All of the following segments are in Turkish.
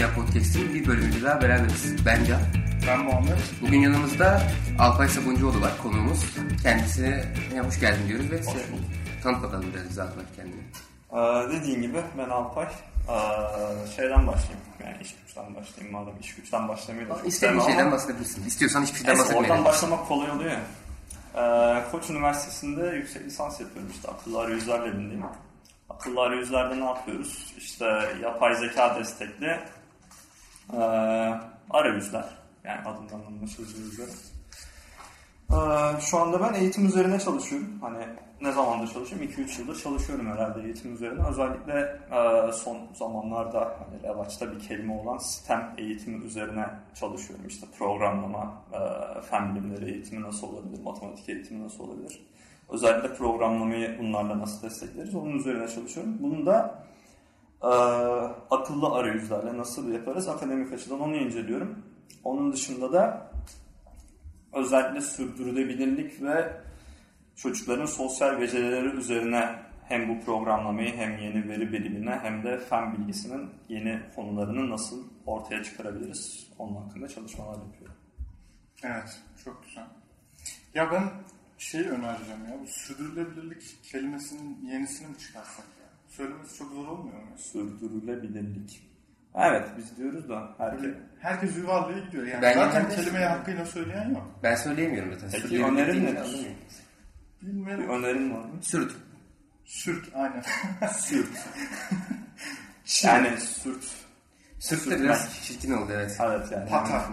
Dünya Podcast'in bir bölümünde daha beraberiz. Ben Can. Ben Muhammed. Bugün yanımızda Alpay Sabuncuoğlu var konuğumuz. Kendisine hoş geldin diyoruz ve size tanıt bakalım biraz bize Alpay kendini. Ee, dediğin gibi ben Alpay. Ee, şeyden başlayayım. Yani iş güçten başlayayım madem iş güçten başlamayı da İstediğin şeyden ama- bahsedebilirsin. İstiyorsan hiçbir şeyden bahsetmeyelim. oradan başlamak kolay oluyor ya. Ee, Koç Üniversitesi'nde yüksek lisans yapıyorum işte akıllı arayüzler labindeyim. Akıllı arayüzlerde ne yapıyoruz? İşte yapay zeka destekli ee. Yani adından anlaşılacağı üzere. Ee, şu anda ben eğitim üzerine çalışıyorum. Hani ne zamandır çalışıyorum? 2-3 yıldır çalışıyorum herhalde eğitim üzerine. Özellikle e, son zamanlarda hani revaçta bir kelime olan STEM eğitimi üzerine çalışıyorum. İşte programlama, e, fen bilimleri eğitimi nasıl olabilir, matematik eğitimi nasıl olabilir? Özellikle programlamayı bunlarla nasıl destekleriz? Onun üzerine çalışıyorum. Bunu da e, akıllı arayüzlerle nasıl yaparız? Akademik açıdan onu inceliyorum. Onun dışında da özellikle sürdürülebilirlik ve çocukların sosyal becerileri üzerine hem bu programlamayı hem yeni veri bilimine hem de fen bilgisinin yeni konularını nasıl ortaya çıkarabiliriz onun hakkında çalışmalar yapıyorum. Evet, çok güzel. Ya ben şey önereceğim ya, bu sürdürülebilirlik kelimesinin yenisini mi çıkarsak? Söylemesi çok zor olmuyor mu? Sürdürülebilirlik. Evet biz diyoruz da herkes. Böyle herkes yuvarlaya gidiyor yani. Ben Zaten kelimeyi hakkıyla söyleyen yok. Ben söyleyemiyorum zaten. Peki, önerin nedir? Anlamıyorum. Bir Bilmiyorum. önerin var mı? Sürt. Sürt, aynen. Sürt. yani sürt. Sürt de biraz çirkin oldu evet. Evet yani. Patar.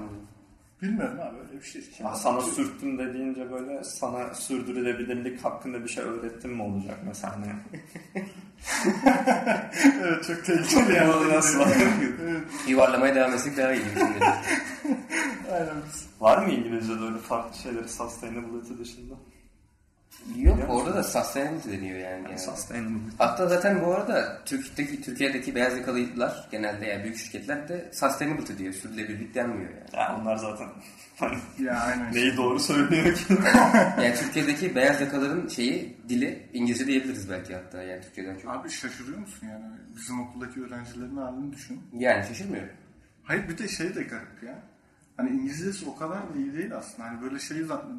Bilmiyorum abi öyle bir şey. Ya sana sürttüm dediğince böyle sana sürdürülebilirlik hakkında bir şey öğrettim mi olacak mesela hani? evet çok tehlikeli yani. Nasıl? evet, Yuvarlamaya devam etsek daha iyi. aynen. Var mı İngilizce'de öyle farklı şeyleri sustainability dışında? Yok orada da sustainability deniyor yani. yani. Sustainability. Hatta zaten bu arada Türkiye'deki, Türkiye'deki beyaz yakalılar genelde yani büyük şirketler de sustainability diyor. Sürdürülebilirlik denmiyor yani. Ya onlar zaten hani Ya aynen. neyi doğru söylüyor ki? Yani Türkiye'deki beyaz yakaların şeyi dili İngilizce diyebiliriz belki hatta yani Türkiye'den çok. Abi şaşırıyor musun yani? Bizim okuldaki öğrencilerin halini düşün. Yani şaşırmıyorum. Hayır bir de şey de garip ya. Hani İngilizcesi o kadar da iyi değil aslında. Hani böyle şey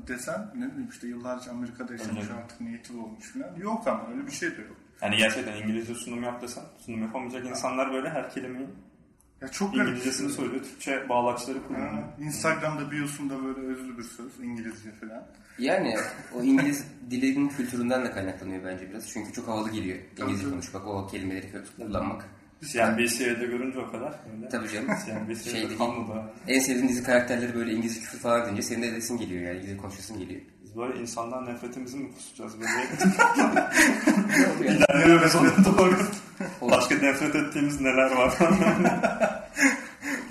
desen ne bileyim işte yıllarca Amerika'da yaşamış Öyle. artık native olmuş falan. Yok ama öyle bir şey de yok. Yani gerçekten İngilizce sunum yap desen sunum yapamayacak insanlar böyle her kelimeyi Ya çok garip. İngilizcesini söylüyor. Türkçe bağlaçları kullanıyor. Ha, Instagram'da biosunda böyle özlü bir söz İngilizce falan. Yani o İngiliz dilinin kültüründen de kaynaklanıyor bence biraz. Çünkü çok havalı geliyor İngilizce konuşmak, o kelimeleri kullanmak. CNBC'de görünce o kadar. Öyle. Tabii canım. CNBC'de Şey şey. En sevdiğin dizi karakterleri böyle İngilizce küfür falan deyince senin de edesin geliyor yani İngilizce konuşasın geliyor. Biz böyle insandan nefretimizi mi kusacağız böyle? Yani, İlerliyoruz ona doğru. Başka nefret ettiğimiz neler var?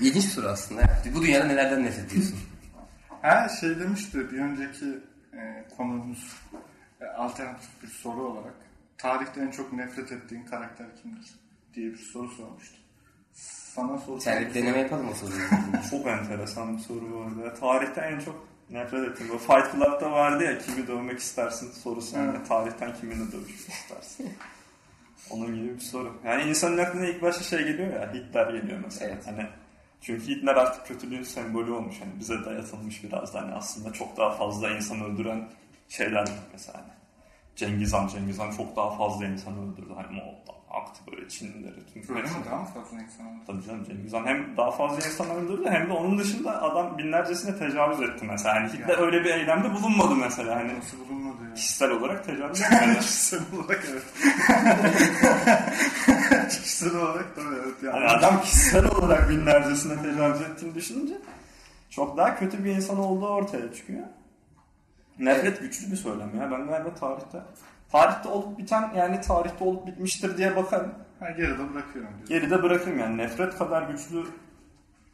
İlginç bir soru aslında. Bu dünyada nelerden nefret ediyorsun? Ha şey demişti bir önceki e, konuğumuz e, alternatif bir soru olarak tarihte en çok nefret ettiğin karakter kimdir diye bir soru sormuştu. Sana soru Sen deneme yapalım o soruyu. çok enteresan bir soru bu arada. Tarihte en çok nefret ettim. Bu Fight Club'da vardı ya kimi dövmek istersin sorusu. Yani tarihten kiminle dövüşmek istersin. Onun gibi bir soru. Yani insanın aklına ilk başta şey geliyor ya Hitler geliyor mesela. Evet. Hani çünkü Hitler artık kötülüğün sembolü olmuş. Hani bize dayatılmış biraz da hani aslında çok daha fazla insan öldüren şeyler mesela. Hani Cengiz Han, Cengiz Han çok daha fazla insan öldürdü. Hani Moğol'dan aktı böyle Çinlileri. Öyle mi? Daha mı fazla insan oldu? Tabii canım Cengiz Han hem daha fazla insan öldürdü hem de onun dışında adam binlercesine tecavüz etti mesela. Hani Hitler öyle bir eylemde bulunmadı mesela. Hani Nasıl bulunmadı ya? kişisel olarak tecavüz etmedi. Kişisel olarak evet. Kişisel olarak tabii evet. Yani. hani adam kişisel olarak binlercesine tecavüz ettiğini düşününce çok daha kötü bir insan olduğu ortaya çıkıyor. Nefret güçlü bir söylem ya. Ben galiba tarihte tarihte olup biten yani tarihte olup bitmiştir diye bakarım. Ha, geride bırakıyorum diyor. Geride bırakırım yani nefret kadar güçlü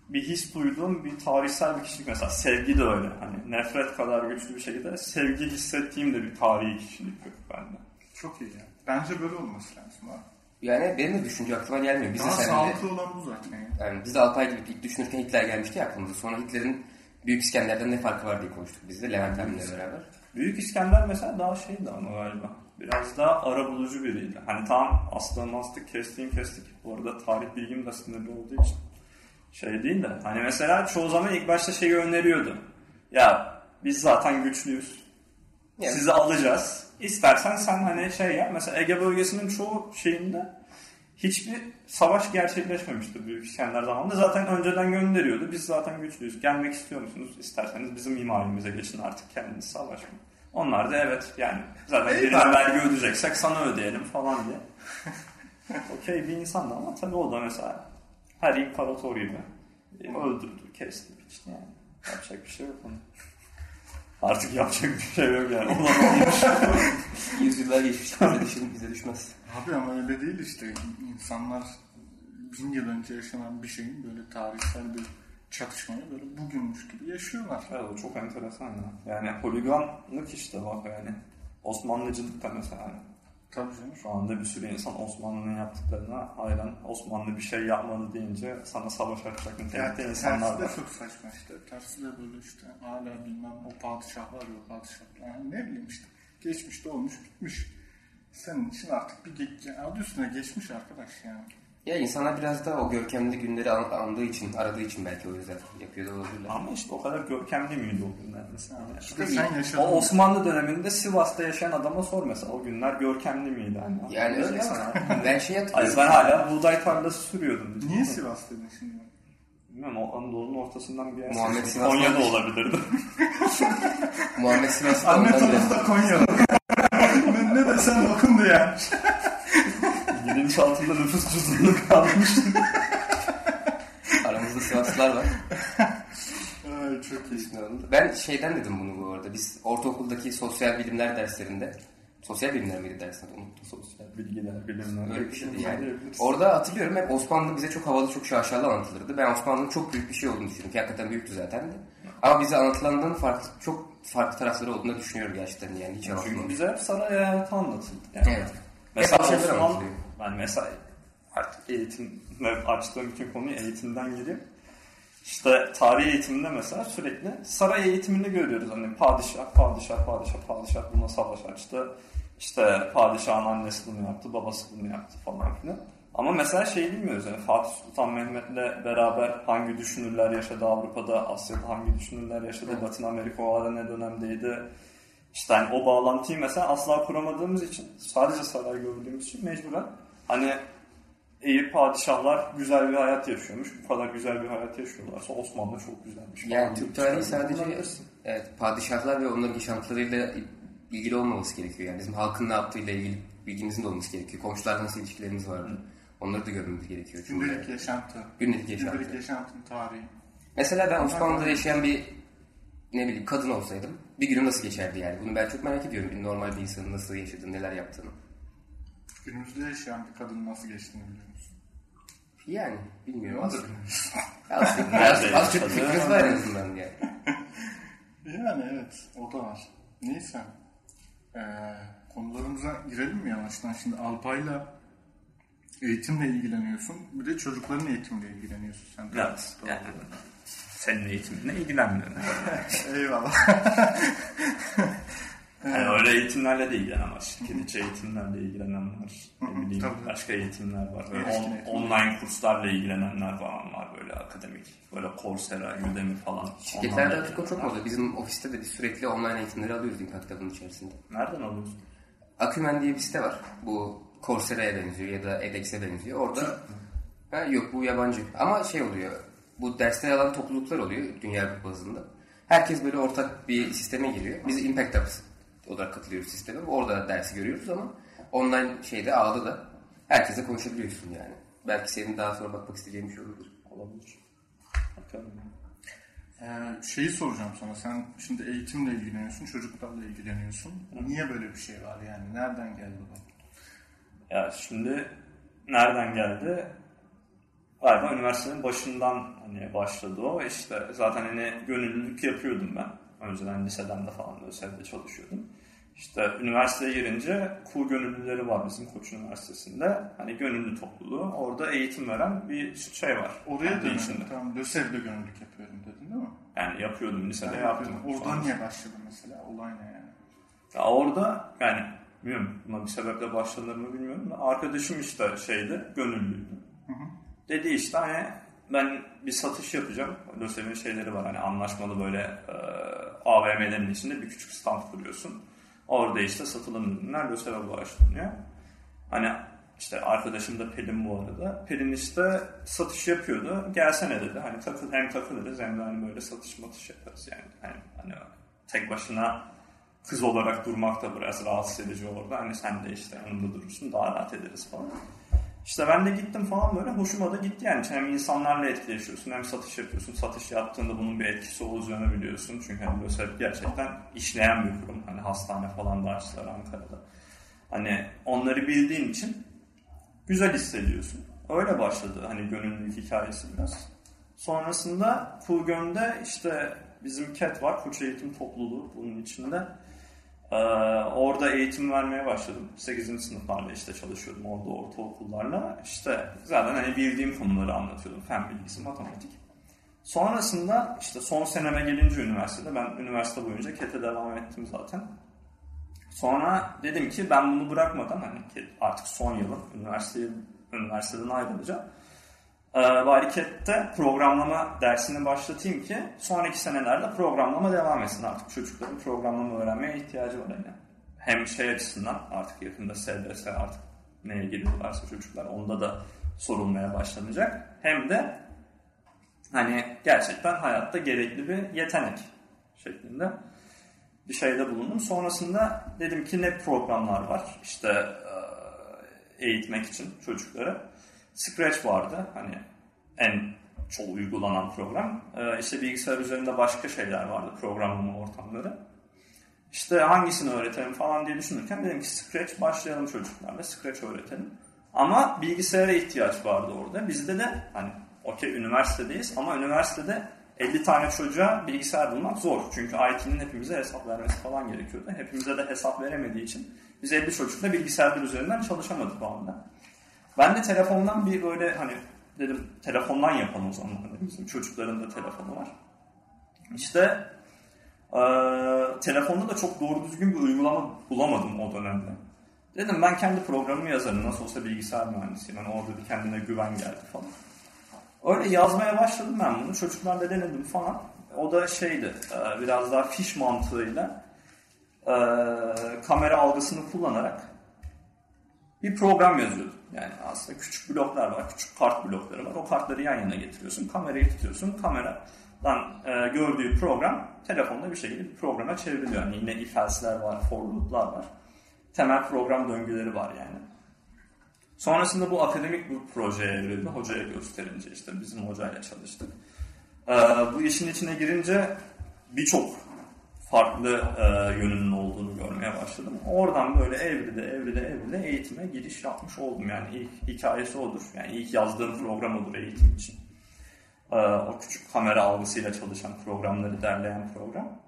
bir his duyduğum bir tarihsel bir kişilik mesela sevgi de öyle hani nefret kadar güçlü bir şekilde sevgi hissettiğim de bir tarihi kişilik yok bende. Çok iyi ya. Bence böyle olması lazım abi. Yani benim de düşünce aklıma gelmiyor. Biz Daha sağlıklı olan bu zaten ya. yani biz de Alpay gibi ilk düşünürken Hitler gelmişti ya aklımıza. Sonra Hitler'in Büyük İskender'den ne farkı var diye konuştuk biz de Levent abimle beraber. Büyük İskender mesela daha şeydi ama galiba. Biraz daha ara bulucu biriydi. Hani tam aslan astık, kestiğim kestik. Bu arada tarih bilgim de sınırlı olduğu için şey değil de. Hani mesela çoğu zaman ilk başta şeyi öneriyordu. Ya biz zaten güçlüyüz. Yani- Sizi alacağız. İstersen sen hani şey yap. Mesela Ege bölgesinin çoğu şeyinde hiçbir savaş gerçekleşmemişti Büyük İskender zamanında. Zaten önceden gönderiyordu. Biz zaten güçlüyüz. Gelmek istiyor musunuz? İsterseniz bizim himayemize geçin artık kendiniz savaşmayın. Onlar da evet yani zaten birine vergi ödeyeceksek sana ödeyelim falan diye. Okey bir insandı ama tabii o da mesela her imparator gibi öldürdü, kesti, biçti yani. Yapacak bir şey yok onun. Artık yapacak bir şey yok yani. Olamamış. Yüzyıllar geçmiş bize, düşün, bize düşmez. Abi ama öyle değil işte. İnsanlar bin yıl önce yaşanan bir şeyin böyle tarihsel bir çatışmayı böyle bugünmüş gibi yaşıyorlar. Evet o çok enteresan ya. Yani holiganlık işte bak yani. Osmanlıcılıkta mesela hani Tabii canım. şu anda bir sürü insan Osmanlı'nın yaptıklarına hayran. Osmanlı bir şey yapmadı deyince sana savaş açacak Yani nitelikte tersi insanlar de var. çok saçma işte. Tersi de böyle işte hala bilmem o padişah var ya o padişah. Yani ne bileyim işte. Geçmişte olmuş bitmiş. Senin için artık bir yani adı üstüne geçmiş arkadaş yani. Ya insanlar biraz da o görkemli günleri an- andığı için, aradığı için belki o yüzden yapıyor da olabilirler. Ama işte o kadar görkemli miydi o günler mesela? İşte sen O. Osmanlı döneminde Sivas'ta yaşayan adama sor mesela o günler görkemli miydi? Hani Yani öyle ama ben şey Ay hatırlıyorum. ben hala buğday tarlası sürüyordum. Niye Sivas dedin şimdi? Bilmiyorum o Anadolu'nun ortasından bir yer. Muhammed. Sivas'tan Konya'da da- olabilirdi. Muhammed Sivas'ta Anne da Konya'da. ne, ne desem okundu yani. Bilinçaltında nüfus cüzdanı kalmış. Aramızda Sivaslılar var. Ay çok iyi. Ben şeyden dedim bunu bu arada. Biz ortaokuldaki sosyal bilimler derslerinde Sosyal bilimler miydi dersler? Unuttum. Sosyal bilgiler, bilimler. Öyle bir şeydi yani. Orada hatırlıyorum hep Osmanlı bize çok havalı, çok şaşalı anlatılırdı. Ben Osmanlı'nın çok büyük bir şey olduğunu düşünüyorum. Ki hakikaten büyüktü zaten de. Ama bize anlatılandığının farklı, çok farklı tarafları olduğunu düşünüyorum gerçekten yani. Hiç Çünkü bize hep saray hayatı anlatıldı. Yani. Evet. Mesela Hep bir ben mesela artık eğitimle açtığım bütün konuyu eğitimden gireyim. İşte tarih eğitiminde mesela sürekli saray eğitimini görüyoruz. Hani padişah, padişah, padişah, padişah buna savaş açtı. İşte padişahın annesi bunu yaptı, babası bunu yaptı falan filan. Ama mesela şey bilmiyoruz yani Fatih Sultan Mehmet'le beraber hangi düşünürler yaşadı Avrupa'da, Asya'da hangi düşünürler yaşadı, Latin Amerika o ara ne dönemdeydi. İşte hani o bağlantıyı mesela asla kuramadığımız için, sadece saray gördüğümüz için mecburen hani iyi padişahlar güzel bir hayat yaşıyormuş. Bu kadar güzel bir hayat yaşıyorlarsa Osmanlı çok güzelmiş. Yani Türk tarihi sadece evet, padişahlar ve onların yaşantılarıyla ilgili olmaması gerekiyor. Yani bizim halkın ne yaptığıyla ilgili bilgimizin de olması gerekiyor. Komşularla nasıl ilişkilerimiz vardı. Onları da görmemiz gerekiyor. Çünkü Gündelik yaşantı. gündelik yaşantı. Gündelik yaşantının tarihi. Mesela ben Osmanlı'da yaşayan bir ne bileyim kadın olsaydım bir günüm nasıl geçerdi yani? Bunu ben çok merak ediyorum. Bir normal bir insanın nasıl yaşadığını, neler yaptığını. Günümüzde yaşayan bir kadın nasıl geçtiğini biliyor musun? Yani bilmiyorum. Az, Onu da bilmiyoruz. az, çok- fikriniz var en azından yani. Yani evet o da var. Neyse. Ee, konularımıza girelim mi yavaştan? Şimdi Alpay'la eğitimle ilgileniyorsun. Bir de çocukların eğitimle ilgileniyorsun sen. de. Evet. Yani senin eğitiminle ilgilenmiyorum. Eyvallah. Yani öyle eğitimlerle de ilgilenen var. Şirket içi eğitimlerle ilgilenen var. Ne bileyim tabii. başka eğitimler var. Böyle Erişkin on- eğitimler. online kurslarla ilgilenenler falan var. Böyle akademik. Böyle Coursera, Udemy falan. Şirketlerde artık o çok moda. Bizim ofiste de biz sürekli online eğitimleri alıyoruz Impact Hub'ın içerisinde. Nereden alıyorsun? Acumen diye bir site var. Bu Coursera'ya benziyor ya da edX'e benziyor. Orada ha, yok bu yabancı. Ama şey oluyor. Bu dersler alan topluluklar oluyor dünya bazında. Herkes böyle ortak bir sisteme giriyor. Biz Impact Hub olarak katılıyoruz sisteme. Orada dersi görüyoruz ama online şeyde ağda da herkese konuşabiliyorsun yani. Belki senin daha sonra bakmak isteyeceğin bir şey olabilir. Olabilir. Bakalım. Ee, şeyi soracağım sana. Sen şimdi eğitimle ilgileniyorsun, çocuklarla ilgileniyorsun. Niye böyle bir şey var yani? Nereden geldi bu? Ya şimdi nereden geldi? Galiba üniversitenin başından hani başladı o. İşte zaten hani gönüllülük yapıyordum ben. Önceden liseden de falan ÖSEV'de çalışıyordum. İşte üniversiteye girince KU gönüllüleri var bizim Koç Üniversitesi'nde. Hani gönüllü topluluğu. Orada eğitim veren bir şey var. Oraya dönüyorum. içinde. Tamam, LÖSEV'de gönüllülük yapıyorum dedin değil mi? Yani yapıyordum lisede Yani yaptım. Oradan niye başladı mesela? Olay ne yani? Ya orada yani bilmiyorum buna bir sebeple başlanır mı bilmiyorum da arkadaşım işte şeydi gönüllüydü. Dedi işte hani ben bir satış yapacağım. LÖSEV'in şeyleri var hani anlaşmalı böyle e, AVM'lerin içinde bir küçük stand kuruyorsun. Orada işte satılan ürünler LÖSEV'e bağışlanıyor. Hani işte arkadaşım da Pelin bu arada. Pelin işte satış yapıyordu. Gelsene dedi. Hani takıl, hem takılırız hem de hani böyle satış matış yaparız yani. Hani, hani tek başına kız olarak durmak da biraz rahatsız edici orada. Hani sen de işte yanımda durursun daha rahat ederiz falan. İşte ben de gittim falan böyle hoşuma da gitti yani. Hem insanlarla etkileşiyorsun hem satış yapıyorsun. Satış yaptığında bunun bir etkisi olacağını biliyorsun. Çünkü hani böyle gerçekten işleyen bir kurum. Hani hastane falan da açtılar Ankara'da. Hani onları bildiğin için güzel hissediyorsun. Öyle başladı hani gönüllülük hikayesi biraz. Sonrasında Kugön'de işte bizim KET var, Koç Eğitim Topluluğu bunun içinde. Ee, orada eğitim vermeye başladım. 8. sınıflarla işte çalışıyordum orada ortaokullarla. İşte zaten hani bildiğim konuları anlatıyordum. Fen bilgisi, matematik. Sonrasında işte son seneme gelince üniversitede ben üniversite boyunca KET'e devam ettim zaten. Sonra dedim ki ben bunu bırakmadan hani artık son yılım üniversiteye, üniversiteden ayrılacağım. Ee, bari KET'te programlama dersini başlatayım ki sonraki senelerde programlama devam etsin. Artık çocukların programlama öğrenmeye ihtiyacı var. Yani. Hem şey açısından artık yakında SBS artık neye giriyorlarsa çocuklar onda da sorulmaya başlanacak. Hem de hani gerçekten hayatta gerekli bir yetenek şeklinde bir şeyde bulundum. Sonrasında dedim ki ne programlar var işte eğitmek için çocukları. Scratch vardı hani en çok uygulanan program. İşte bilgisayar üzerinde başka şeyler vardı programlama ortamları. İşte hangisini öğretelim falan diye düşünürken dedim ki Scratch başlayalım çocuklarla Scratch öğretelim. Ama bilgisayara ihtiyaç vardı orada. Bizde de hani okey üniversitedeyiz ama üniversitede 50 tane çocuğa bilgisayar bulmak zor. Çünkü IT'nin hepimize hesap vermesi falan gerekiyordu. Hepimize de hesap veremediği için biz 50 çocukla bilgisayarlar üzerinden çalışamadık o anda. Ben de telefondan bir böyle hani dedim telefondan yapalım o zaman. Hani bizim çocukların da telefonu var. İşte e, telefonda da çok doğru düzgün bir uygulama bulamadım o dönemde. Dedim ben kendi programımı yazarım. Nasıl olsa bilgisayar mühendisiyim. Yani orada bir kendine güven geldi falan. Öyle yazmaya başladım ben bunu. Çocuklarla denedim falan. O da şeydi biraz daha fiş mantığıyla kamera algısını kullanarak bir program yazıyordum. Yani aslında küçük bloklar var, küçük kart blokları var. O kartları yan yana getiriyorsun, kamerayı tutuyorsun. Kameradan gördüğü program telefonda bir şekilde bir programa çevriliyor. Yani yine if else'ler var, for loop'lar var. Temel program döngüleri var yani. Sonrasında bu akademik bir projeye evrildi. Hocaya gösterince işte bizim hocayla çalıştık. Ee, bu işin içine girince birçok farklı e, yönünün olduğunu görmeye başladım. Oradan böyle evride evride evride eğitime giriş yapmış oldum. Yani ilk hikayesi odur. Yani ilk yazdığım program odur eğitim için. Ee, o küçük kamera algısıyla çalışan programları derleyen program.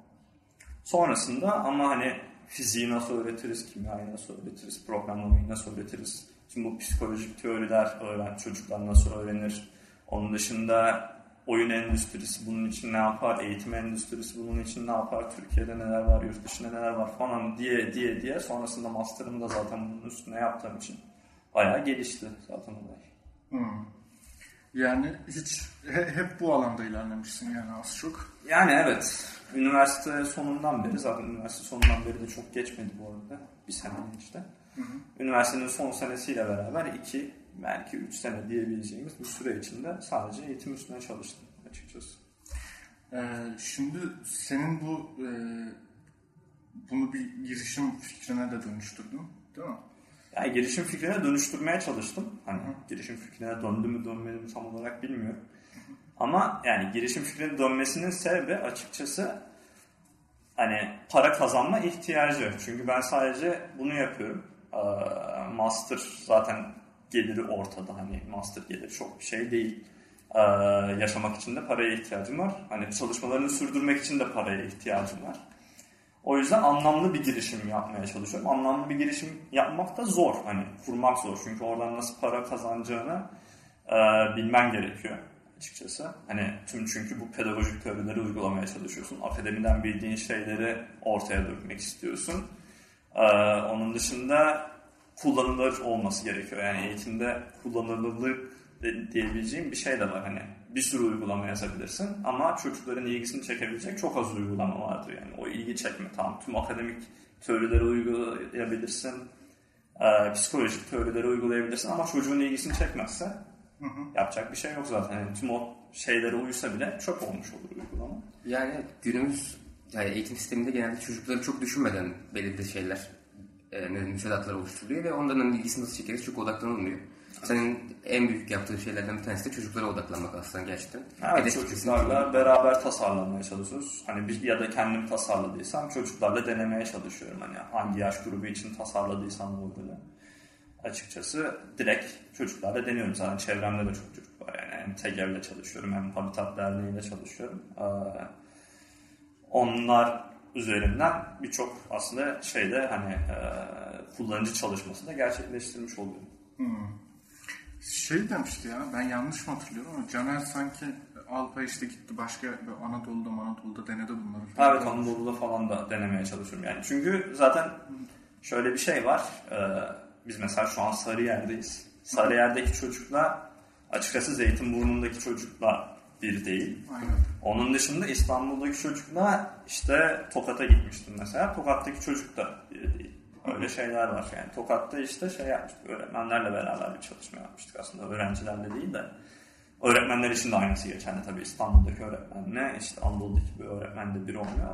Sonrasında ama hani fiziği nasıl öğretiriz, kimyayı nasıl öğretiriz, programlamayı nasıl öğretiriz, Şimdi bu psikolojik teoriler öğren, çocuklar nasıl öğrenir? Onun dışında oyun endüstrisi bunun için ne yapar? Eğitim endüstrisi bunun için ne yapar? Türkiye'de neler var? Yurt dışında neler var? Falan diye diye diye. Sonrasında master'ımı da zaten bunun üstüne yaptığım için bayağı gelişti zaten olay. Hmm. Yani hiç hep bu alanda ilerlemişsin yani az çok. Yani evet. Üniversite sonundan beri zaten üniversite sonundan beri de çok geçmedi bu arada. Bir sene işte. Hı hı. Üniversitenin son senesiyle beraber iki belki üç sene diyebileceğimiz bir süre içinde sadece eğitim üstüne çalıştım açıkçası. Ee, şimdi senin bu e, bunu bir girişim fikrine de dönüştürdün değil mi? Yani girişim fikrine dönüştürmeye çalıştım. Hani Hı. girişim fikrine döndü mü dönmedi mi tam olarak bilmiyorum. Ama yani girişim fikrine dönmesinin sebebi açıkçası hani para kazanma ihtiyacı. Çünkü ben sadece bunu yapıyorum. Ee, master zaten geliri ortada. Hani master geliri çok bir şey değil. Ee, yaşamak için de paraya ihtiyacım var. Hani çalışmalarını sürdürmek için de paraya ihtiyacım var. O yüzden anlamlı bir girişim yapmaya çalışıyorum. Anlamlı bir girişim yapmak da zor. Hani kurmak zor. Çünkü oradan nasıl para kazanacağını e, bilmen gerekiyor açıkçası. Hani tüm çünkü bu pedagojik teorileri uygulamaya çalışıyorsun. Akademiden bildiğin şeyleri ortaya dökmek istiyorsun. Ee, onun dışında kullanılır olması gerekiyor. Yani eğitimde kullanılırlık de- diyebileceğim bir şey de var. Hani bir sürü uygulama yazabilirsin ama çocukların ilgisini çekebilecek çok az uygulama vardır. Yani o ilgi çekme tamam. Tüm akademik teorileri uygulayabilirsin. Ee, psikolojik teorileri uygulayabilirsin ama çocuğun ilgisini çekmezse yapacak bir şey yok zaten. Yani tüm o şeylere uysa bile çöp olmuş olur uygulama. Yani günümüz yani eğitim sisteminde genelde çocukları çok düşünmeden belirli şeyler e, müfredatlar oluşturuluyor ve onların ilgisini nasıl çekeriz çok odaklanılmıyor. Senin en büyük yaptığın şeylerden bir tanesi de çocuklara odaklanmak aslında gerçekten. Evet, çocuklarla beraber tasarlamaya çalışıyoruz. Hani bir, ya da kendim tasarladıysam çocuklarla denemeye çalışıyorum. Hani hangi yaş grubu için tasarladıysam modeli. Açıkçası direkt çocuklarla deniyorum. Zaten çevremde de çok çocuk var. Yani hem TEGEV'le çalışıyorum hem Habitat Derneği'yle çalışıyorum. Ee, onlar üzerinden birçok aslında şeyde hani e, kullanıcı çalışması da gerçekleştirmiş oluyorum. Şey demişti ya ben yanlış mı hatırlıyorum ama Caner sanki Alpay işte gitti başka Anadolu'da Anadolu'da denedi bunları. Evet Anadolu'da falan da denemeye çalışıyorum yani. Çünkü zaten şöyle bir şey var. Ee, biz mesela şu an Sarıyer'deyiz. Sarıyer'deki çocukla açıkçası Zeytinburnu'ndaki çocukla bir değil. Aynen. Onun dışında İstanbul'daki çocukla işte Tokat'a gitmiştim mesela. Tokat'taki çocuk da biri değil. Öyle şeyler var yani. Tokat'ta işte şey yapmıştık. Öğretmenlerle beraber bir çalışma yapmıştık aslında. Öğrencilerle değil de. Öğretmenler için de aynısı geçerli tabii. İstanbul'daki öğretmenle işte Anadolu'daki bir öğretmen de bir olmuyor.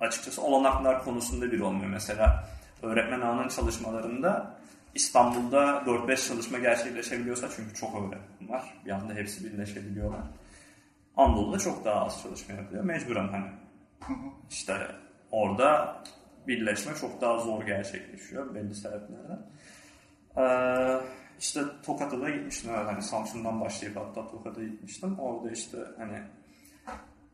Açıkçası olanaklar konusunda bir olmuyor. Mesela öğretmen ağının çalışmalarında İstanbul'da 4-5 çalışma gerçekleşebiliyorsa çünkü çok öğretmen var. Bir anda hepsi birleşebiliyorlar. Anadolu'da çok daha az çalışma yapılıyor. Mecburen hani işte orada birleşme çok daha zor gerçekleşiyor belli sebeplerden. Ee, işte Tokat'a da gitmiştim. Evet, hani Samsun'dan başlayıp hatta Tokat'a gitmiştim. Orada işte hani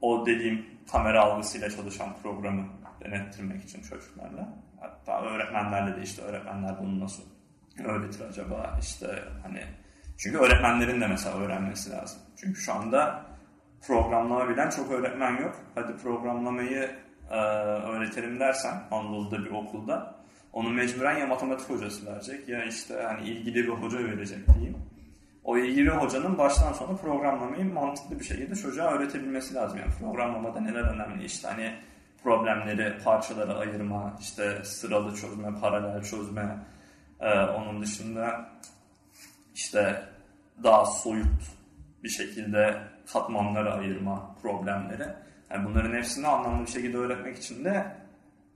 o dediğim kamera algısıyla çalışan programı denettirmek için çocuklarla. Hatta öğretmenlerle de işte öğretmenler bunu nasıl öğretir acaba işte hani çünkü öğretmenlerin de mesela öğrenmesi lazım. Çünkü şu anda programlama bilen çok öğretmen yok. Hadi programlamayı e, öğretelim dersen Anadolu'da bir okulda onu mecburen ya matematik hocası verecek ya işte hani ilgili bir hoca verecek diyeyim. O ilgili hocanın baştan sona programlamayı mantıklı bir şekilde çocuğa öğretebilmesi lazım. Yani programlamada neler önemli işte hani problemleri parçalara ayırma, işte sıralı çözme, paralel çözme, e, onun dışında işte daha soyut bir şekilde katmanlara ayırma problemleri. Yani bunların hepsini anlamlı bir şekilde öğretmek için de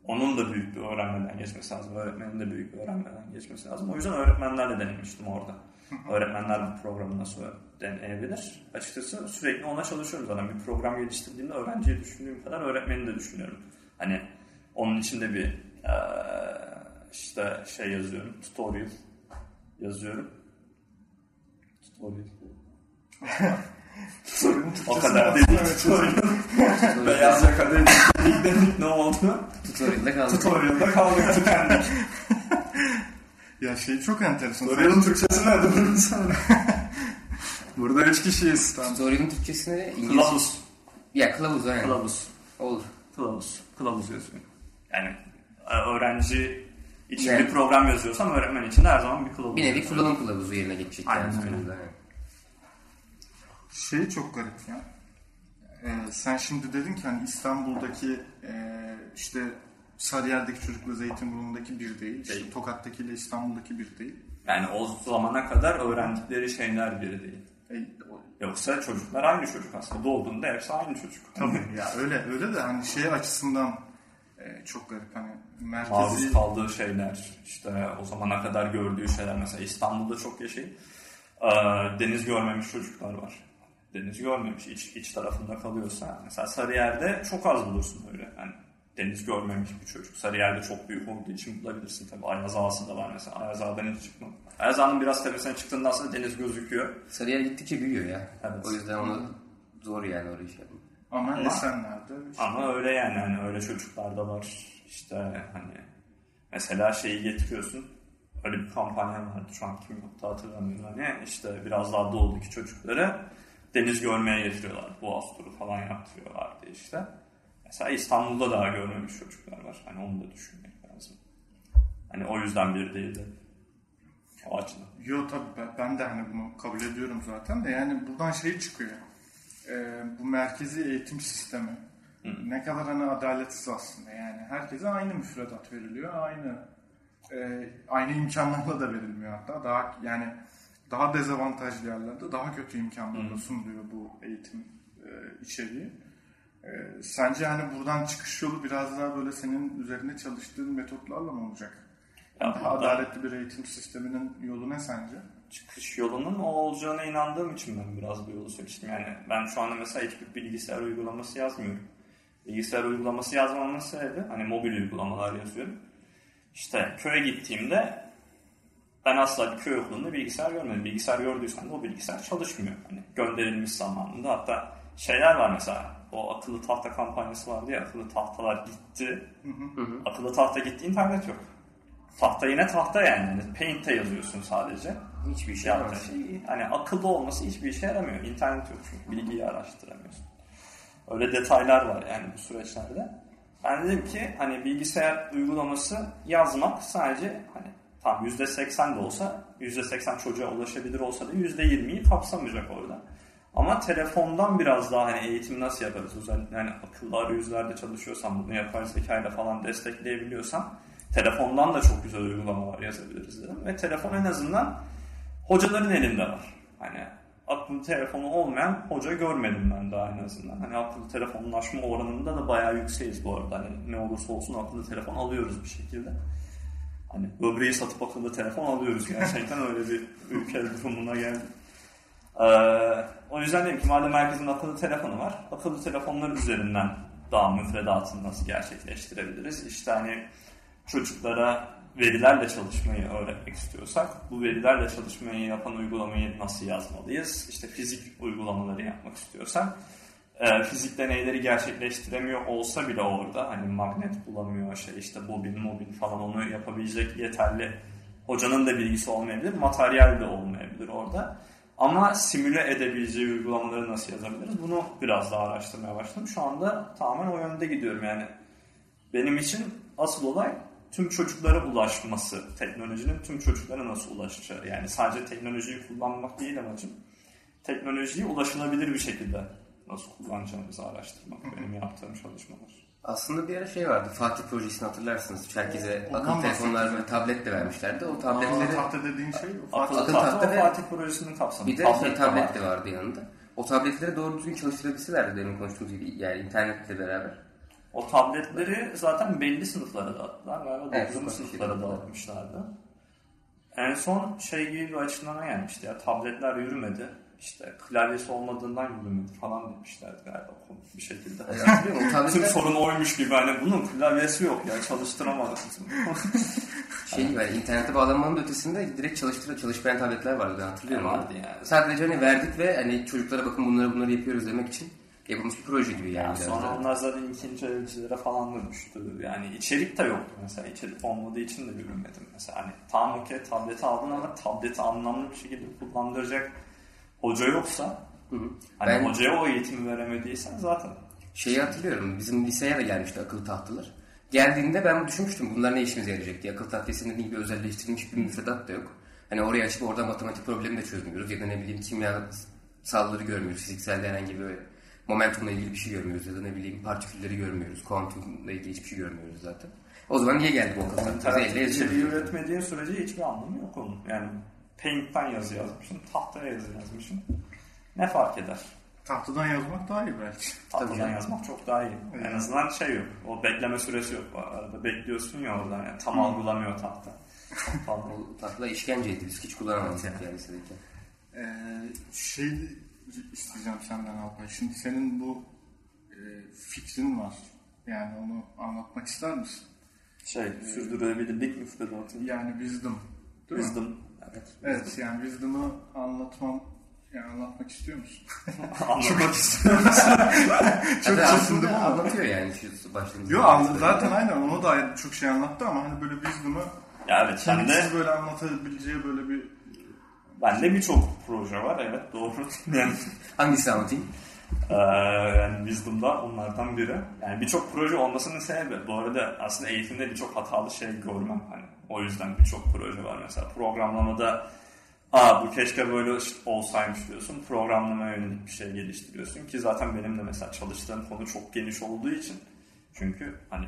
onun da büyük bir öğrenmeden geçmesi lazım. Öğretmenin de büyük bir öğrenmeden geçmesi lazım. O yüzden öğretmenlerle denemiştim orada. Öğretmenler bu programı nasıl deneyebilir? Açıkçası sürekli ona çalışıyorum zaten. Bir program geliştirdiğimde öğrenciyi düşündüğüm kadar öğretmeni de düşünüyorum. Hani onun için de bir işte şey yazıyorum. Tutorial yazıyorum. Tutorial. O Türkçesi kadar. Evet. Tutorial. Beyaz yaka dedik. dedik ne oldu? Tutorial'da kaldık. Tutorial'da kaldık tükendik. Ya şey çok enteresan. Tutorial'ın Türkçesi ne? Durun sana. Burada üç kişiyiz. Tamam. Tutorial'ın Türkçesini İngilizce... Kılavuz. Ya kılavuz aynen. Kılavuz. Olur. Kılavuz. Kılavuz yazıyor. Yani e, öğrenci için Yani- bir program yazıyorsam öğretmen için de her zaman bir kılavuz. Bir nevi kullanım kılavuzu yerine geçecek Aynen yani öyle. yani. Şey çok garip ya. Ee, sen şimdi dedin ki hani İstanbul'daki e, işte Sarıyer'deki çocukla Zeytinburnu'ndaki bir değil. işte Değil. Tokat'takiyle İstanbul'daki bir değil. Yani o zamana kadar öğrendikleri şeyler biri değil. E, o- Yoksa çocuklar aynı çocuk aslında. Doğduğunda hepsi aynı çocuk. Tabii ya öyle öyle de hani şey açısından e, çok garip hani merkezi maruz kaldığı şeyler, işte o zamana kadar gördüğü şeyler. Mesela İstanbul'da çok yaşayıp e, deniz görmemiş çocuklar var. Deniz görmemiş, iç, iç tarafında kalıyorsa. Mesela Sarıyer'de çok az bulursun öyle. Yani deniz görmemiş bir çocuk. Sarıyer'de çok büyük olduğu için bulabilirsin tabii. Ayaz Ağası da var mesela. Ayaz Ağa'dan hiç çıkmam. Ayaz Ağa'nın biraz tepesine çıktığında aslında deniz gözüküyor. Sarıyer gittikçe büyüyor ya. Evet. O yüzden onu zor yani orayı şey yapmak. ama Ama- Esenler'de işte Ama öyle yani hani öyle çocuklar da var. İşte hani mesela şeyi getiriyorsun. Öyle bir kampanya vardı şu an kim yoktu hatırlamıyorum. Hani işte biraz daha doğudaki çocukları deniz görmeye getiriyorlar. Boğaz turu falan yaptırıyorlardı işte. Mesela İstanbul'da daha görmemiş çocuklar var. Hani onu da düşünmek lazım. Hani o yüzden bir değildi. O açıdan. Yo tabii ben, de hani bunu kabul ediyorum zaten de yani buradan şey çıkıyor. Ee, bu merkezi eğitim sistemi ne kadar hani adaletsiz aslında yani herkese aynı müfredat veriliyor aynı e, aynı imkanlarla da verilmiyor hatta daha yani daha dezavantajlı yerlerde daha kötü imkanlarla sunuluyor bu eğitim e, içeriği. E, sence hani buradan çıkış yolu biraz daha böyle senin üzerine çalıştığın metotlarla mı olacak? Ya daha adaletli bir eğitim sisteminin yolu ne sence? çıkış yolunun o olacağına inandığım için ben biraz bu yolu seçtim. Yani ben şu anda mesela hiçbir bilgisayar uygulaması yazmıyorum. Bilgisayar uygulaması yazmamın sebebi hani mobil uygulamalar yazıyorum. İşte köye gittiğimde ben asla bir köy okulunda bilgisayar görmedim. Bilgisayar gördüysem de o bilgisayar çalışmıyor. Hani gönderilmiş zamanında hatta şeyler var mesela o akıllı tahta kampanyası vardı ya akıllı tahtalar gitti. Akıllı tahta gitti internet yok. Tahta yine tahta yani. yani Paint'te yazıyorsun sadece. Hiçbir şey yapmaz. şey hani akıllı olması hiçbir işe yaramıyor. İnternet yok çünkü bilgiyi araştıramıyorsun. Öyle detaylar var yani bu süreçlerde. Ben dedim ki hani bilgisayar uygulaması yazmak sadece hani tam %80 de olsa %80 çocuğa ulaşabilir olsa da %20'yi kapsamayacak orada. Ama telefondan biraz daha hani eğitim nasıl yaparız? Özellikle hani akıllı arayüzlerde çalışıyorsam bunu yapay zekayla falan destekleyebiliyorsam telefondan da çok güzel uygulamalar yazabiliriz dedim. Ve telefon en azından hocaların elinde var. Hani akıllı telefonu olmayan hoca görmedim ben daha en azından. Hani akıllı telefonlaşma oranında da bayağı yükseğiz bu arada. Hani ne olursa olsun akıllı telefon alıyoruz bir şekilde. Hani böbreği satıp akıllı telefon alıyoruz gerçekten öyle bir ülke durumuna geldi. Ee, o yüzden dedim ki madem herkesin akıllı telefonu var, akıllı telefonlar üzerinden daha müfredatını nasıl gerçekleştirebiliriz? İşte hani çocuklara verilerle çalışmayı öğretmek istiyorsak bu verilerle çalışmayı yapan uygulamayı nasıl yazmalıyız? İşte fizik uygulamaları yapmak istiyorsak e, fizik deneyleri gerçekleştiremiyor olsa bile orada hani magnet bulamıyor şey işte bobin mobil falan onu yapabilecek yeterli hocanın da bilgisi olmayabilir materyal de olmayabilir orada ama simüle edebileceği uygulamaları nasıl yazabiliriz bunu biraz daha araştırmaya başladım şu anda tamamen o yönde gidiyorum yani benim için asıl olay tüm çocuklara ulaşması, teknolojinin tüm çocuklara nasıl ulaşacağı. Yani sadece teknolojiyi kullanmak değil amacım. Teknolojiyi ulaşılabilir bir şekilde nasıl kullanacağımızı araştırmak benim yaptığım çalışmalar. Aslında bir ara şey vardı. Fatih projesini hatırlarsınız. Herkese Ondan akıllı telefonlar ve tablet de vermişlerdi. O tabletleri tahta dediğin şey. Akıllı akıllı tahta ve- Fatih projesinin kapsamı. bir de Tablet şey, de tablet var. de vardı yanında. O tabletleri doğru düzgün çalıştırabilselerdi demin konuştuğumuz gibi. Yani internetle beraber. O tabletleri zaten belli sınıflara dağıttılar. Galiba Evet, 9. ufak bir sınıflara dağıtmışlardı. En son şey gibi bir açıklama gelmişti ya tabletler yürümedi. İşte klavyesi olmadığından yürümedi falan demişlerdi galiba komik bir şekilde. Yani Tüm sorun oymuş gibi hani bunun klavyesi yok ya çalıştıramadık. şey gibi yani internete bağlanmanın ötesinde direkt çalıştıran çalışmayan tabletler vardı ben hatırlıyorum. Vardı onu. yani. Sadece hani verdik ve hani çocuklara bakın bunları bunları yapıyoruz demek için yapılmış bir proje gibi yani. Yani sonra da. onlar zaten ikinci evcilere falan da düştü. Yani içerik de yoktu mesela. İçerik olmadığı için de yürümedim. Mesela hani tamam okey tableti aldın ama tableti anlamlı bir şekilde kullandıracak hoca yoksa Hı hı. hani Ben- hocaya o eğitimi veremediysen zaten Şeyi hatırlıyorum. Bizim liseye de gelmişti akıllı tahtalar. Geldiğinde ben düşünmüştüm bunlar ne işimize yarayacak diye. Akıllı tahtasında gibi özelleştirilmiş bir müfredat da yok. Hani oraya açıp orada matematik problemi de çözmüyoruz. Ya da ne bileyim kimyasalları görmüyoruz. Fiziksel herhangi bir momentumla ilgili bir şey görmüyoruz. Ya da ne bileyim partikülleri görmüyoruz. Kuantumla ilgili hiçbir şey görmüyoruz zaten. O zaman niye geldik o akıllı tahtası? Elle interaktif içeriği üretmediğin sürece hiçbir anlamı yok onun. Yani Paint'ten yazı yazmışsın, tahtaya yazı yazmışsın. Ne fark eder? Tahtadan yazmak daha iyi belki. Tahtadan canım. yazmak çok daha iyi. En azından şey yok. O bekleme süresi yok. Arada bekliyorsun ya orada. Yani tam algılamıyor tahta. Tahtalar işkenceydi. Biz hiç kullanamadık yani lisedeyken. Ee, şey isteyeceğim senden Alpay. Şimdi senin bu e, fikrin var. Yani onu anlatmak ister misin? Şey, sürdürülebilirlik müfredatı. Yani wisdom. Değil mi? Wisdom. Evet. Evet yani wisdom'ı anlatmam yani anlatmak istiyor musun? Anlamak istiyorum. Çok Hatta çeşitli aslında ama. anlatıyor yani şu başlığımızda. Yok anladım zaten aynen onu da çok şey anlattı ama hani böyle wisdom'ı ya evet, bende, kendisiz böyle anlatabileceği böyle bir bende birçok proje var. Evet, doğru. Yani Hangisi anlatayım? Ee, yani Wisdom'da onlardan biri. Yani birçok proje olmasının sebebi. Bu arada aslında eğitimde birçok hatalı şey görmem. Hani o yüzden birçok proje var. Mesela programlamada Aa bu keşke böyle olsaymış diyorsun. Programlamaya yönelik bir şey geliştiriyorsun ki zaten benim de mesela çalıştığım konu çok geniş olduğu için. Çünkü hani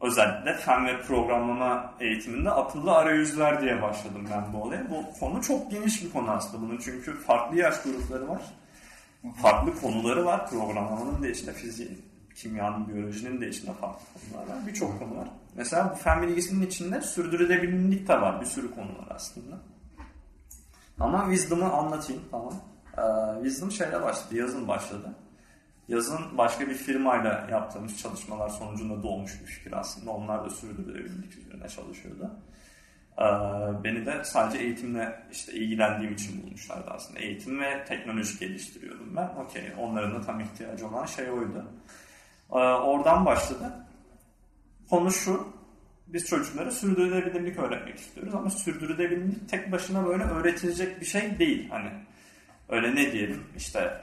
özellikle fen ve programlama eğitiminde akıllı arayüzler diye başladım ben bu olaya. Bu konu çok geniş bir konu aslında. Bunun çünkü farklı yaş grupları var. Farklı konuları var. Programlamanın da içinde fiziğin, kimyanın, biyolojinin de içinde farklı konular var. Birçok konu var. Mesela bu fen bilgisinin içinde sürdürülebilirlik de var. Bir sürü konu var aslında. Ama Wisdom'ı anlatayım tamam. Ee, Wisdom şeyle başladı, yazın başladı. Yazın başka bir firmayla yaptığımız çalışmalar sonucunda doğmuş bir fikir aslında. Onlar da sürdürülebilirlik üzerine çalışıyordu. Ee, beni de sadece eğitimle işte ilgilendiğim için bulmuşlardı aslında. Eğitim ve teknoloji geliştiriyordum ben. Okey, onların da tam ihtiyacı olan şey oydu. Ee, oradan başladı. Konu şu, biz çocuklara sürdürülebilirlik öğretmek istiyoruz ama sürdürülebilirlik tek başına böyle öğretilecek bir şey değil. Hani öyle ne diyelim işte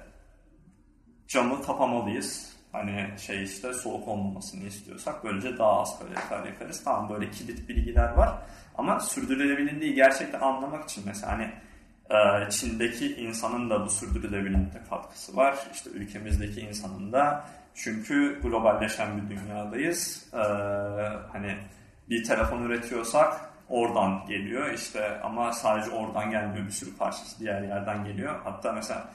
camı kapamalıyız. Hani şey işte soğuk olmamasını istiyorsak böylece daha az kalorifer yakarız. Tamam böyle kilit bilgiler var. Ama sürdürülebilirliği gerçekten anlamak için mesela hani e, Çin'deki insanın da bu sürdürülebilirlikte katkısı var. İşte ülkemizdeki insanın da. Çünkü globalleşen bir dünyadayız. Ee, hani bir telefon üretiyorsak oradan geliyor işte ama sadece oradan gelmiyor bir sürü parçası diğer yerden geliyor. Hatta mesela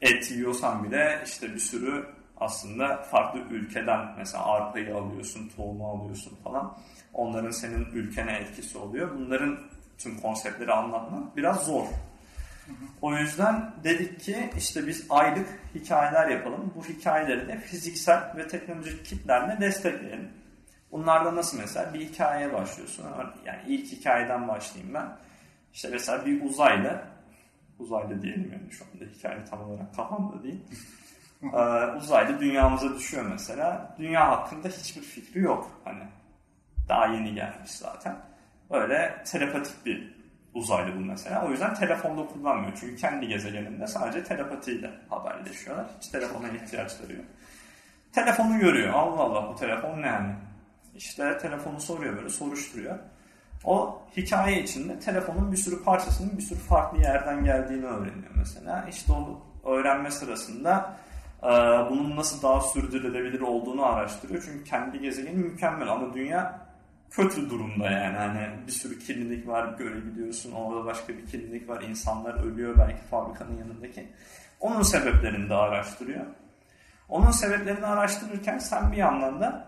et yiyorsan bile işte bir sürü aslında farklı ülkeden mesela arpayı alıyorsun, tohumu alıyorsun falan. Onların senin ülkene etkisi oluyor. Bunların tüm konseptleri anlatmak biraz zor. O yüzden dedik ki işte biz aylık hikayeler yapalım. Bu hikayeleri de fiziksel ve teknolojik kitlerle destekleyelim. Bunlarda nasıl mesela bir hikayeye başlıyorsun. Yani ilk hikayeden başlayayım ben. İşte mesela bir uzaylı, uzaylı diyelim yani şu anda hikaye tam olarak kafamda değil. Ee, uzaylı dünyamıza düşüyor mesela. Dünya hakkında hiçbir fikri yok. Hani daha yeni gelmiş zaten. Böyle telepatik bir uzaylı bu mesela. O yüzden telefonda kullanmıyor. Çünkü kendi gezegeninde sadece telepatiyle haberleşiyorlar. Hiç telefona ihtiyaçları yok. Telefonu görüyor. Allah Allah bu telefon ne yani? İşte telefonu soruyor böyle soruşturuyor. O hikaye içinde telefonun bir sürü parçasının bir sürü farklı yerden geldiğini öğreniyor mesela. İşte onu öğrenme sırasında bunun nasıl daha sürdürülebilir olduğunu araştırıyor. Çünkü kendi gezegeni mükemmel ama dünya kötü durumda yani. Hani bir sürü kirlilik var görebiliyorsun. Orada başka bir kirlilik var. İnsanlar ölüyor belki fabrikanın yanındaki. Onun sebeplerini de araştırıyor. Onun sebeplerini araştırırken sen bir yandan da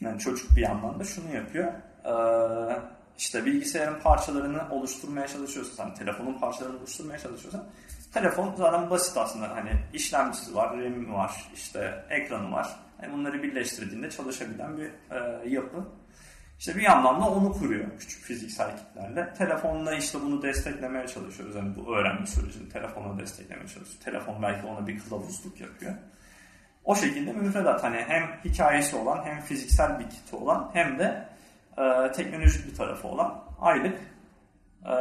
yani çocuk bir yandan da şunu yapıyor. Ee, işte bilgisayarın parçalarını oluşturmaya çalışıyorsan, telefonun parçalarını oluşturmaya çalışıyorsan telefon zaten basit aslında. Hani işlemcisi var, RAM'i var, işte ekranı var. Yani bunları birleştirdiğinde çalışabilen bir e, yapı. İşte bir yandan da onu kuruyor küçük fiziksel kitlerle. Telefonla işte bunu desteklemeye çalışıyoruz. Yani bu öğrenme sürecini telefonla desteklemeye çalışıyoruz. Telefon belki ona bir kılavuzluk yapıyor. O şekilde müfredat hani hem hikayesi olan hem fiziksel bir kiti olan hem de e, teknolojik bir tarafı olan aylık e,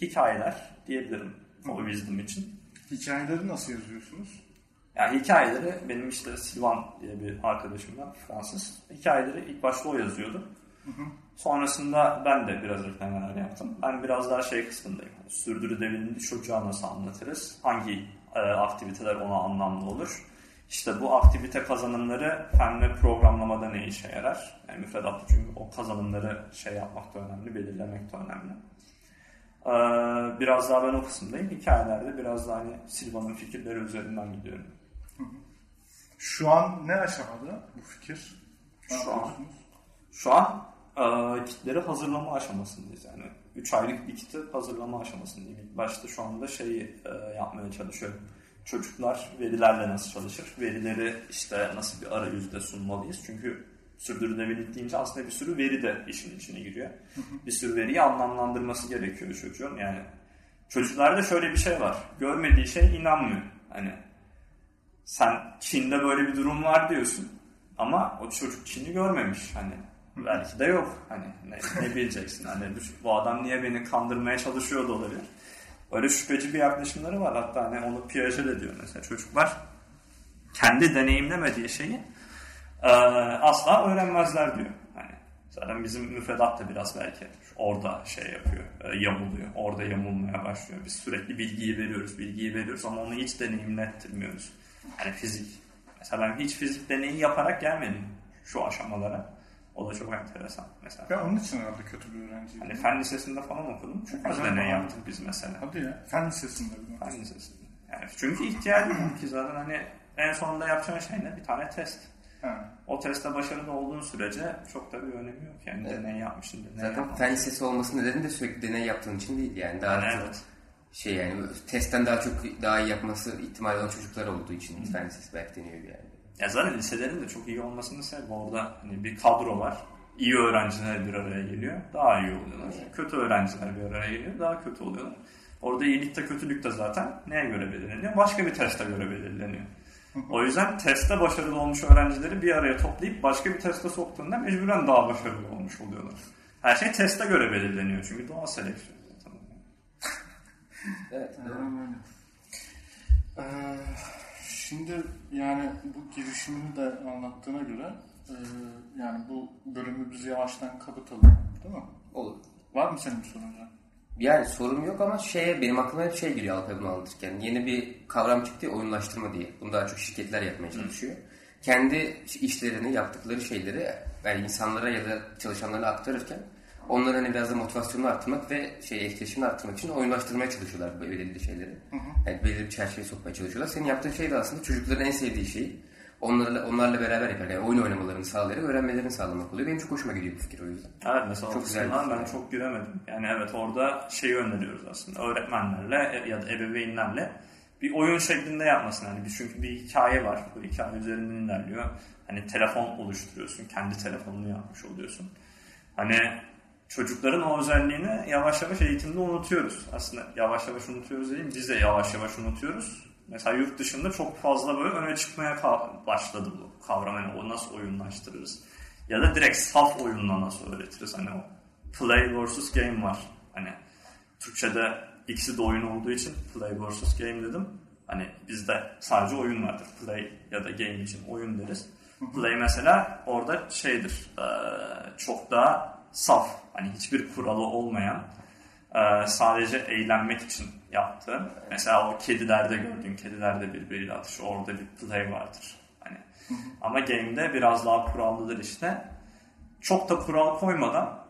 hikayeler diyebilirim o Wisdom için. Hikayeleri nasıl yazıyorsunuz? Yani hikayeleri benim işte Silvan diye bir arkadaşım var Fransız. Hikayeleri ilk başta o yazıyordu. Hı hı. Sonrasında ben de biraz eklemeler yaptım. Ben biraz daha şey kısmındayım. Sürdürülebilirliği çocuğa nasıl anlatırız? Hangi e, aktiviteler ona anlamlı olur? İşte bu aktivite kazanımları fen ve programlamada ne işe yarar? Yani müfredatta çünkü o kazanımları şey yapmak da önemli, belirlemek de önemli. Ee, biraz daha ben o kısımdayım. Hikayelerde biraz daha hani Silva'nın fikirleri üzerinden gidiyorum. Şu an ne aşamada bu fikir? Şu an, şu an e, kitleri hazırlama aşamasındayız. Yani 3 aylık bir kiti hazırlama aşamasındayım. İlk başta şu anda şeyi e, yapmaya çalışıyorum. Çocuklar verilerle nasıl çalışır? Verileri işte nasıl bir arayüzde sunmalıyız? Çünkü sürdürülebilirlik deyince aslında bir sürü veri de işin içine giriyor. bir sürü veriyi anlamlandırması gerekiyor çocuğun. Yani çocuklarda şöyle bir şey var. Görmediği şey inanmıyor. Hani sen Çin'de böyle bir durum var diyorsun. Ama o çocuk Çin'i görmemiş. Hani belki de yok. Hani ne, ne bileceksin? Hani bu adam niye beni kandırmaya çalışıyor da olabilir. Öyle şüpheci bir yaklaşımları var. Hatta hani onu Piaget de diyor mesela. Çocuklar kendi deneyimlemediği şeyi e, asla öğrenmezler diyor. Hani zaten bizim müfredat da biraz belki orada şey yapıyor, e, yamuluyor. Orada yamulmaya başlıyor. Biz sürekli bilgiyi veriyoruz, bilgiyi veriyoruz ama onu hiç deneyimlettirmiyoruz. Hani fizik. Mesela ben hiç fizik deneyi yaparak gelmedim şu aşamalara. O da çok enteresan mesela. Ben onun için herhalde kötü bir öğrenciyim. Hani fen lisesinde falan okudum. Çok az deney yaptık biz mesela. Hadi ya. Fen lisesinde Fen lisesinde. Yani çünkü ihtiyacım ki zaten hani en sonunda yapacağın şey ne? Bir tane test. Ha. O testte başarılı olduğun sürece çok da bir önemi yok. Yani Evet. deney yapmışsın, deney Zaten yapmamışsın. fen lisesi olmasının nedeni de sürekli deney yaptığın için değil yani. Daha Yani çok evet. şey yani testten daha çok daha iyi yapması ihtimali olan çocuklar olduğu için fen lisesi belki deniyor yani. Ya zaten liselerin de çok iyi olmasının sebebi orada hani bir kadro var. İyi öğrenciler bir araya geliyor. Daha iyi oluyorlar. Kötü öğrenciler bir araya geliyor. Daha kötü oluyorlar. Orada iyilikte kötülük de zaten neye göre belirleniyor? Başka bir teste göre belirleniyor. O yüzden testte başarılı olmuş öğrencileri bir araya toplayıp başka bir teste soktuğunda mecburen daha başarılı olmuş oluyorlar. Her şey teste göre belirleniyor çünkü doğal seleksiyon. Evet. Aynen öyle. Ee, şimdi yani bu girişimini de anlattığına göre e, yani bu bölümü biz yavaştan kapatalım. Değil mi? Olur. Var mı senin bir sorun? Yani sorum yok ama şeye benim aklıma hep şey geliyor Alpay bunu anlatırken. Yeni bir kavram çıktı ya oyunlaştırma diye. Bunu daha çok şirketler yapmaya çalışıyor. Kendi işlerini, yaptıkları şeyleri yani insanlara ya da çalışanlara aktarırken onların hani biraz da motivasyonunu arttırmak ve şey etkileşimini arttırmak için oyunlaştırmaya çalışıyorlar belirli şeyleri. Yani belirli bir çerçeveye sokmaya çalışıyorlar. Senin yaptığın şey de aslında çocukların en sevdiği şeyi onlarla, onlarla beraber yapar. Yani oyun oynamalarını sağlayarak öğrenmelerini sağlamak oluyor. Benim çok hoşuma gidiyor bu fikir o yüzden. Evet mesela Çok güzel ben yani. çok giremedim. Yani evet orada şeyi öneriyoruz aslında. Öğretmenlerle ya da ebeveynlerle bir oyun şeklinde yapmasın. Hani bir, çünkü bir hikaye var. Bu hikaye üzerinden ilerliyor. Hani telefon oluşturuyorsun. Kendi telefonunu yapmış oluyorsun. Hani çocukların o özelliğini yavaş yavaş eğitimde unutuyoruz. Aslında yavaş yavaş unutuyoruz değil mi? Biz de yavaş yavaş unutuyoruz. Mesela yurt dışında çok fazla böyle öne çıkmaya başladı bu kavram. Hani o nasıl oyunlaştırırız? Ya da direkt saf oyunla nasıl öğretiriz? Hani o play versus game var. Hani Türkçe'de ikisi de oyun olduğu için play versus game dedim. Hani bizde sadece oyun vardır. Play ya da game için oyun deriz. Play mesela orada şeydir. çok daha saf. Hani hiçbir kuralı olmayan sadece eğlenmek için yaptığı. Mesela o kedilerde gördüğün kedilerde birbiriyle atış. Orada bir play vardır. Hani ama game'de biraz daha kurallıdır işte. Çok da kural koymadan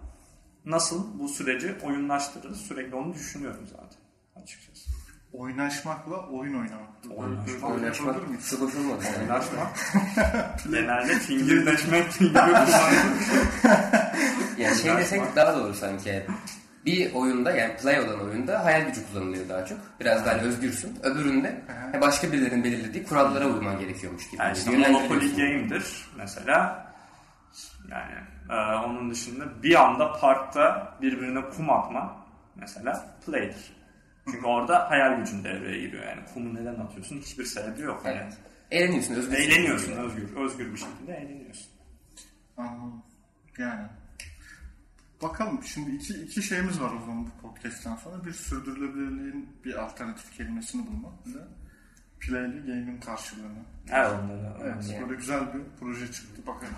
nasıl bu süreci oyunlaştırırız sürekli onu düşünüyorum zaten açıkçası. Oynaşmakla oyun oynamak. Oynaşmak, Oynaşmak. Yani. Oynaşmak genelde fingirdeşmek gibi kullanılır. Yani şey desek daha doğru sanki. Bir oyunda yani play olan oyunda hayal gücü kullanılıyor daha çok. Biraz daha hani özgürsün. Öbüründe başka birilerinin belirlediği kurallara uyman gerekiyormuş gibi. Yani işte. Monopoly Game'dir mesela. Yani e, onun dışında bir anda parkta birbirine kum atma mesela play'dir. Çünkü orada hayal gücün devreye giriyor yani. Kumu neden atıyorsun hiçbir sebebi yok. Yani. Evet. Eğleniyorsun, özgür. Eğleniyorsun özgür, özgür bir şekilde eğleniyorsun. Anladım. Yani. Bakalım şimdi iki, iki şeyimiz var o zaman bu podcast'ten sonra. Bir sürdürülebilirliğin bir alternatif kelimesini bulmak. Bir de play'li game'in karşılığını. Evet onları. Evet, onları- böyle güzel bir proje çıktı. Bakalım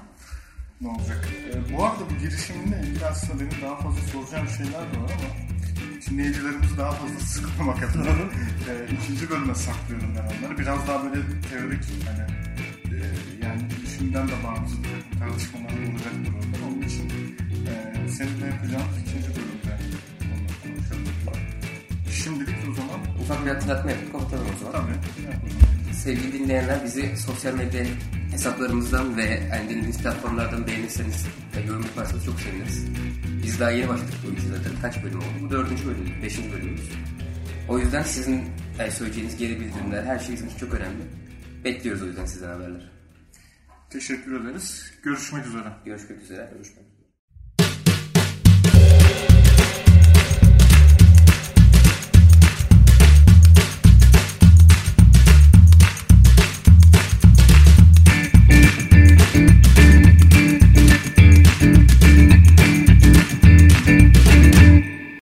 ne olacak. Ee, bu arada bu girişiminle ilgili aslında benim daha fazla soracağım şeyler de var ama dinleyicilerimizi daha fazla sıkmamak adına e, ikinci bölüme saklıyorum ben onları. Biraz daha böyle teorik hani e, yani girişimden de bağımsız bir tartışmalar olacak burada. E, seninle yapacağımız ikinci bölümde konuşalım. Şimdilik o zaman Ufak bir hatırlatma yapıp kapatalım o zaman. tabii yapalım. Sevgili dinleyenler bizi sosyal medya hesaplarımızdan ve yani dinlediğiniz platformlardan beğenirseniz ve yorum yaparsanız çok seviniriz. Biz daha yeni başladık bu işe zaten. Kaç bölüm oldu? Bu dördüncü bölümümüz, beşinci bölümümüz. O yüzden sizin yani söyleyeceğiniz geri bildirimler, her şey bizim için çok önemli. Bekliyoruz o yüzden sizden haberler. Teşekkür ederiz. Görüşmek üzere. Görüşmek üzere. Görüşmek üzere.